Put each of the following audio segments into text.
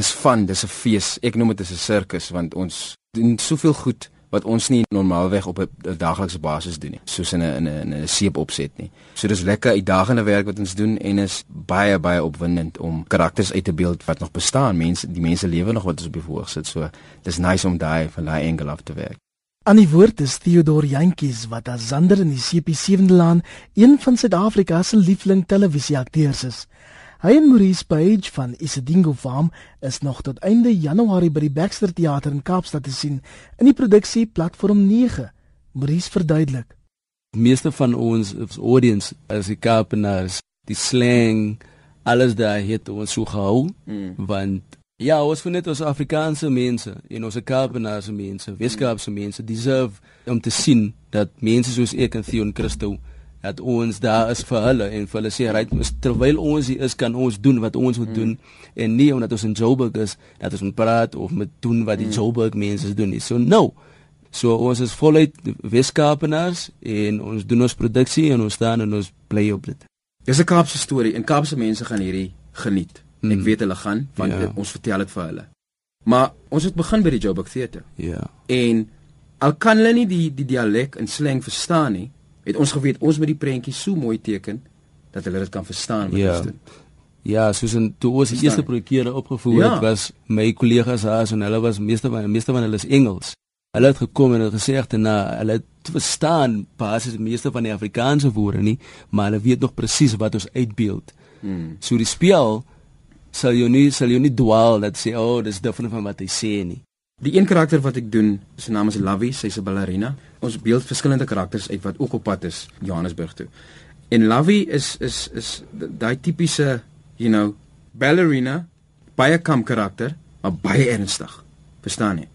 dis van, dis 'n fees. Ek noem dit 'n sirkus want ons doen soveel goed wat ons nie normaalweg op 'n daaglikse basis doen nie, soos in 'n in 'n 'n seep opset nie. So dis lekker uitdagende werk wat ons doen en is baie baie opwindend om karakters uit te beeld wat nog bestaan. Mense, die mense lewe nog wat ons op die voorg sit. So dis nice om daai van daai angle af te werk. Aan die woord is Theodor Jantjies wat as Zander in die CP7de laan een van Suid-Afrika se liefling televisieakteurs is. Hy en Maurice Page van Isidingo Farm is nog tot einde Januarie by die Baxter Theater in Kaapstad te sien in die produksie Platform 9. Maurice verduidelik. Meeste van ons audience as die Kaapenaars, die slang, alles daar het ons so gehou mm. want ja, ons vind dit ons Afrikaanse mense en ons Kaapenaars mense, Weskaapse mense deserve om te sien dat mense soos ek en Theo en Christo dat ons daar is vir hulle en vir hulle sê right terwyl ons hier is kan ons doen wat ons moet mm. doen en nie omdat ons in Joburg is dat ons moet praat of moet doen wat die mm. Joburg mense doen nie so no so ons is voluit Weskapenaars en ons doen ons produksie en ons staan en ons bly op dit dis 'n Kaapse storie en Kaapse mense gaan hierdie geniet mm. ek weet hulle gaan want ja. ons vertel dit vir hulle maar ons het begin by die Joburg Theater ja en al kan hulle nie die die dialek en slang verstaan nie het ons geweet ons moet die prentjie so mooi teken dat hulle dit kan verstaan wat ja. ons doen. Ja, soos in toe ons die eerste projekte opgevoer ja. het, was my kollegas daar en hulle was meeste van meeste van hulle is Engels. Hulle het gekom en het gesê ek na hulle het verstaan basis die meeste van die Afrikaanse woorde nie, maar hulle weet nog presies wat ons uitbeeld. Hmm. So die speel sal jy nie sal jy nie dwaal dat sê oh, dis different van wat hy sê nie. Die een karakter wat ek doen, sy naam is Lovey, sy's 'n ballerina. Ons beeld verskillende karakters uit wat ook op pad is Johannesburg toe. En Lovey is is is daai tipiese, you know, ballerina, baie kam karakter, maar baie ernstig. Verstaan jy?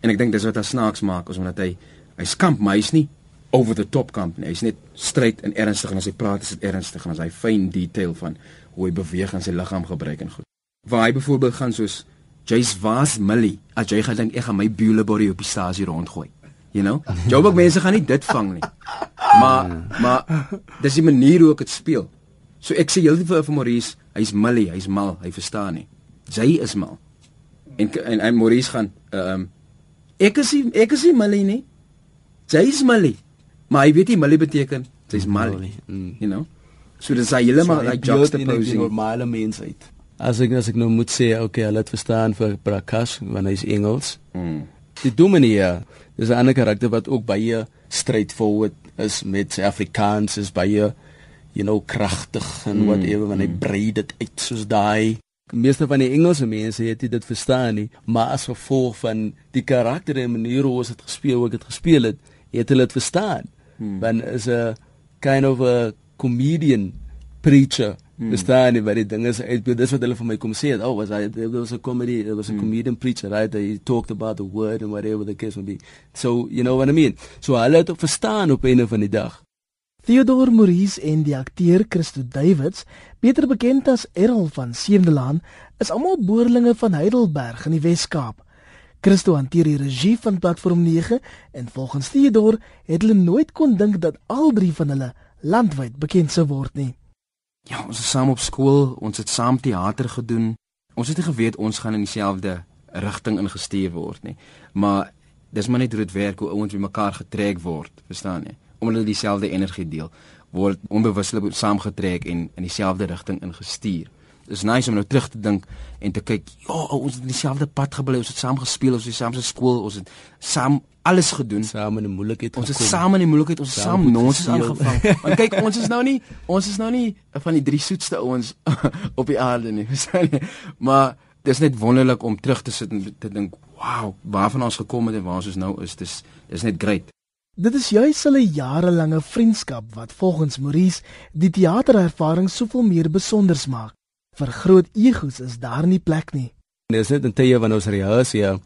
En ek dink dis wat haar snaaks maak, is omdat hy hy skamp, maar hy's nie over the top kamp nie. Hy's net stryd en ernstig en as hy praat is dit ernstig en as hy fyn detail van hoe hy beweeg en sy liggaam gebruik en goed. Waar hy byvoorbeeld gaan soos Jy's was Millie. As jy gedink ek gaan my Bulebody op die stasie rondgooi. You know? Joburg mense gaan nie dit vang nie. Maar maar dis die manier hoe ek dit speel. So ek sê heeltyd vir vir Maurice, hy's Millie, hy's mal, hy verstaan nie. Jy is mal. En en, en Maurice gaan ehm um, ek is nie, ek is nie Millie nie. Jy's Millie. Maar hy weet nie Millie beteken jy's Millie. Mm. You know? So dis hy heeltemal so, like juxtaposing normale mensheid. As ek as ek nou moet sê, okay, hulle het verstaan vir Prakash want hy's Engels. Mm. Die Dominie, dis 'n ander karakter wat ook baie straightforward is met sy Afrikaans, is baie you know kragtig en mm. whatever wanneer hy mm. brei dit uit soos daai. Meeste van die Engelse mense het dit verstaan nie, maar as gevolg van die karakter en manier hoe ons dit gespeel, hoe ek dit gespeel het, het hulle dit verstaan. Mm. Want is 'n kind of a comedian preacher Hmm. Verstaan nie wat die ding is uit dis wat hulle vir my kom sê het. Oh, was hy there was a comedy, there was a hmm. comedian preacher, right? He talked about the word and whatever the case may be. So, you know what I mean? So hulle het verstaan op 'n van die dag. Theodore Maurice en die akteur Christo Davids, beter bekend as Errol van Seemdelaan, is almal boerlinge van Heidelberg in die Wes-Kaap. Christo hanteer die regie van Platform 9 en volgens Theodore het hulle nooit kon dink dat al drie van hulle landwyd bekend sou word nie. Ja, ons is saam op skool, ons het saam teater gedoen. Ons het nie geweet ons gaan in dieselfde rigting ingestuur word nie. Maar dis maar net hoe dit werk hoe ouens by mekaar getrek word, verstaan jy? Omdat hulle dieselfde energie deel, word onbewustelik saamgetrek en in dieselfde rigting ingestuur. Dis nice om nou terug te dink en te kyk, ja, ons het dieselfde pad gebly, ons het saam gespeel, ons het saam se skool, ons het saam alles gedoen. Saam in die moeilikheid. Ons is saam in die moeilikheid, ons is saam nonsens aangevang. Want kyk, ons is nou nie ons is nou nie van die drie soetste ouens op die aarde nie, verstaan jy? Maar dis net wonderlik om terug te sit en te dink, "Wow, waarvan ons gekom het en waar ons nou is." Dis dis net great. Dit is juis hulle jarelange vriendskap wat volgens Maurice die teaterervaring soveel meer besonder maak. Vir groot egos is daar nie plek nie. Dis net 'n tye wanneer ons rehearsal ja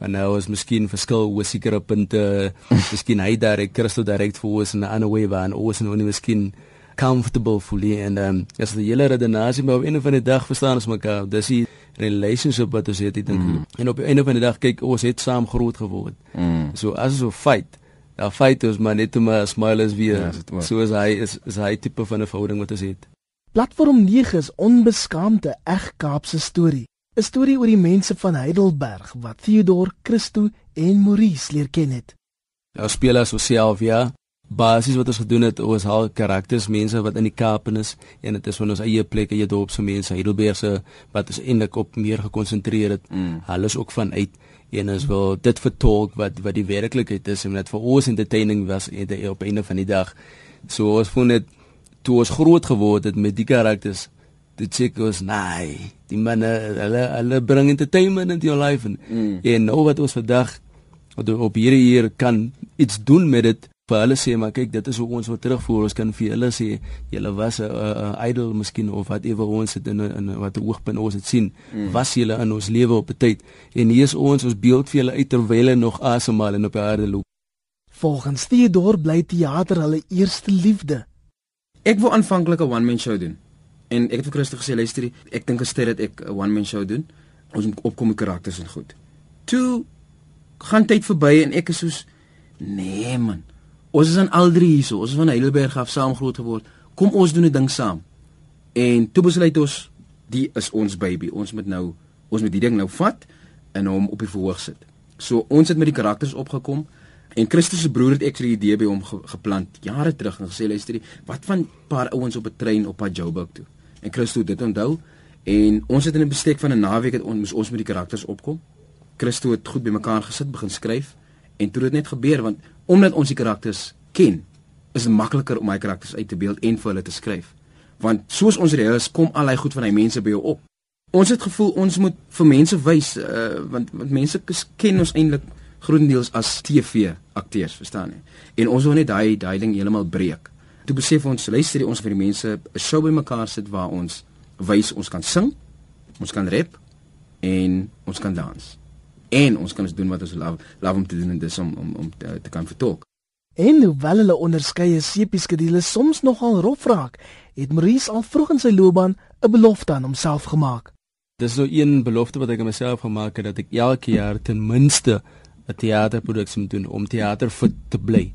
en nou is miskien verskil oor sekere punte miskien hy direk Christo direk vir ons in 'n ander way waar ons nou nie miskien comfortable fully en ehm um, as die hele redenasie maar op 'n of ander dag verstaan ons mekaar. Dis die relationship wat ons het ek dink. Mm. en op 'n of ander dag kyk ons het saam groot geword. Mm. so as ons so fight daar fight ons maar net om 'n smile as weer. Ja, so as hy is, is hy tipe van 'n verhouding wat ons het Platform 9 is onbeskaamde eg Kaapse storie 'n storie oor die mense van Heidelberg wat Theodor, Christo en Maurice leer ken het. Nou speel as osself ja. Basies wat ons gedoen het, ons haal karakters mense wat in die Kaap is en dit is van ons eie plek, eie dorp se mense, Heidelbergse wat ons eintlik op meer gekonsentreer het. Mm. Hulle is ook vanuit en ons wil dit vertolk wat wat die werklikheid is en dit vir ons entertaining was op einde van die dag. So ons voel net toe ons groot geword het met die karakters dit sê kos nee die manne hulle hulle bring entertainment into your life. En mm. en nou wat ons vandag op hierdie hier kan iets doen met dit vir hulle sê maar kyk dit is hoe ons wil terugvoer. Ons kan vir hulle sê julle was 'n idol miskien of wat ewe ons het in in wat hoogpunt ons het sien mm. was julle in ons lewe op 'n tyd. En hier is ons ons beeld vir julle uit terwyl hulle nog asemhaal en op die aarde loop. Volgens Theodor bly teater hulle eerste liefde ek wou aanvanklik 'n one man show doen En ek het vir Christo gesê luister, ek dink gestel dat ek 'n one man show doen. Ons moet opkom met karakters en goed. Toe gaan tyd verby en ek is soos nee man. Ons is aan al drie hierso. Ons is van Heidelberg af saam groot geword. Kom ons doen 'n ding saam. En toe besluit ons die is ons baby. Ons moet nou ons moet die ding nou vat en hom op die verhoog sit. So ons het met die karakters opgekom. En Christus se broer het ek die idee by hom ge geplant jare terug en gesê luister, wat van paar ouens op 'n trein op pad Joburg toe. En Christus het dit onthou en ons het in 'n bestek van 'n naweek het ons ons met die karakters opkom. Christus het goed bymekaar gesit, begin skryf en toe het dit net gebeur want omdat ons die karakters ken, is dit makliker om my karakters uit te beeld en vir hulle te skryf. Want soos ons reëls kom al hy goed van hy mense by jou op. Ons het gevoel ons moet vir mense wys uh, want want mense ken ons eintlik grootendeels as TV akteurs, verstaan jy? En ons wil net daai daai ding heeltemal breek. Toe besef ons, luister, ons vir die mense 'n show bymekaar sit waar ons wys ons kan sing, ons kan rap en ons kan dans. En ons kan ons doen wat ons love, love om te doen en dis om om om te, te kan vertolk. En hoewel hulle onderskeie sepieskedules soms nogal rof raak, het Maurice al vroeg in sy loopbaan 'n belofte aan homself gemaak. Dis so 'n belofte wat ek aan myself gemaak het dat ek elke jaar ten minste 'n teaterproduksie moet doen om teater fit te bly.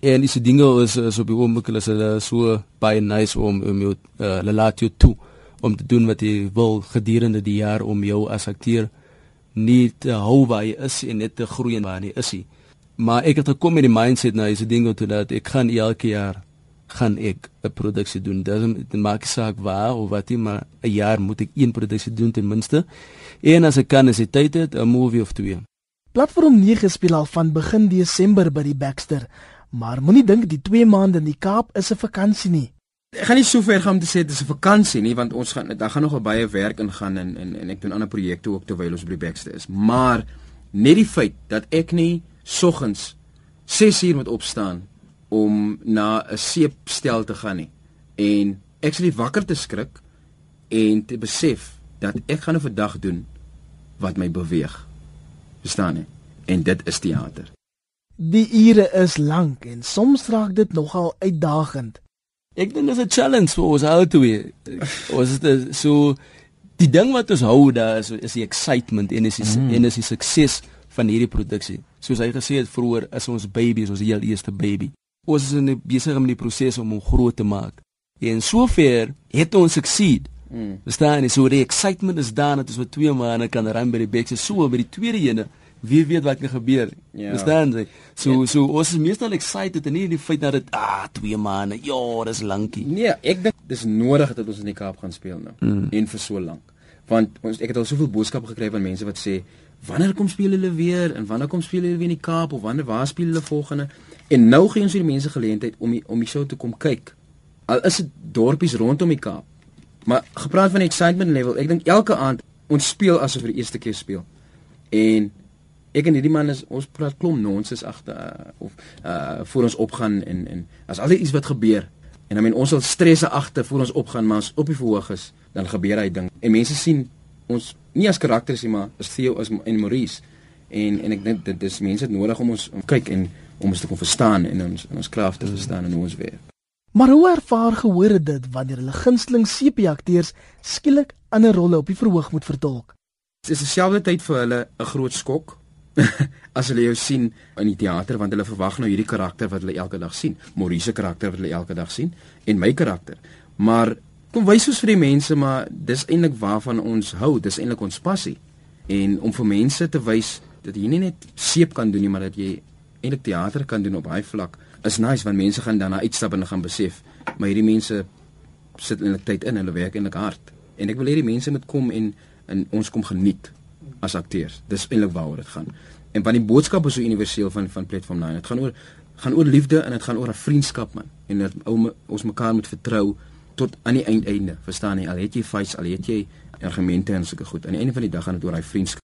En dis die dinge is, is op die oomblik is hulle so baie nice om om jou uh, laat jou toe om te doen wat jy wil gedurende die jaar om jou as akteur nie te hou waar jy is en net te groei waar jy is. Maar ek het gekom met die mindset nou is die dinge toe dat ek gaan elke jaar gaan ek 'n produksie doen. Dit maak saak waar of wat jy maar 'n jaar moet ek een produksie doen ten minste. En as ek kan as ek tyd het, 'n movie of twee. Platform 9 speel al van begin Desember by die Baxter, maar moenie dink die 2 maande in die Kaap is 'n vakansie nie. Ek gaan nie so ver gaan om te sê dit is 'n vakansie nie, want ons gaan daar gaan nog baie werk ingaan en en en ek doen ander projekte ook terwyl ons by die Baxter is. Maar net die feit dat ek nie soggens 6 uur moet opstaan om na 'n seepstel te gaan nie en ek sal wakker te skrik en te besef dat ek gaan 'n vandag doen wat my beweeg. Verstaan jy? En dit is teater. Die ure is lank en soms raak dit nogal uitdagend. Ek dink dit is 'n challenge vir ons al twee. Ons is so die ding wat ons hou daar is is die excitement en is die, mm. en is die sukses van hierdie produksie. Soos hy gesê het vroeër, is ons baby, ons heel eerste baby. Ons is in die besig om die proses om hom groot te maak. En sover het ons succeed. Mm. Verstaan jy? So die excitement is daar dat ons vir 2 maande kan ry by die Bexe so by die tweede ene. Wie weet wat kan gebeur? Ja. Verstaan jy? So ja. so ons is meestal excited en nie die feit dat dit ah 2 maande. Ja, dis lankie. Nee, ek dink dis nodig dat ons in die Kaap gaan speel nou mm. en vir so lank. Want ons ek het al soveel boodskappe gekry van mense wat sê wanneer kom speel hulle weer en wanneer kom speel hulle weer in die Kaap of wanneer waar speel hulle volgende? En nou gee ons hierdie mense geleentheid om die, om die show te kom kyk. Al is dit dorpies rondom die Kaap. Maar gepraat van excitement level, ek dink elke aand ons speel asof vir die eerste keer speel. En ek en hierdie man is ons praat klom nonsens agter uh, of uh voor ons opgaan en en as altyd iets wat gebeur en dan men ons sal stresse agter voor ons opgaan maar as op die verhoog is, dan gebeur hy ding. En mense sien ons nie as karakters nie, maar as Theo as en Maurice. En en ek dink dit is mense het nodig om ons om kyk en om ons te kon verstaan en ons in ons krag te verstaan en hoe ons werk. Maar hoe ervaar gehoor dit wanneer hulle gunsteling sepia-akteurs skielik ander rolle op die verhoog moet vertolk? Dit is dieselfde tyd vir hulle 'n groot skok as hulle jou sien in die teater want hulle verwag nou hierdie karakter wat hulle elke dag sien, Maurice se karakter wat hulle elke dag sien en my karakter. Maar kom wys ons vir die mense maar dis eintlik waarvan ons hou, dis eintlik ons passie. En om vir mense te wys dat jy nie net seep kan doen nie, maar dat jy eintlik teater kan doen op daai vlak is nice want mense gaan dan uitstap en gaan besef maar hierdie mense sit eintlik tyd in. Hulle werk eintlik hard. En ek wil hê die mense moet kom en en ons kom geniet as akteurs. Dis eintlik waaroor dit gaan. En want die boodskap is so universeel van van platform 9 dit gaan oor gaan oor liefde en dit gaan oor 'n vriendskap man. En dat ons mekaar moet vertrou tot aan die einde verstaan jy? Al het jy fights al het jy argumente en sulke goed. Aan die einde van die dag gaan dit oor daai vriendskap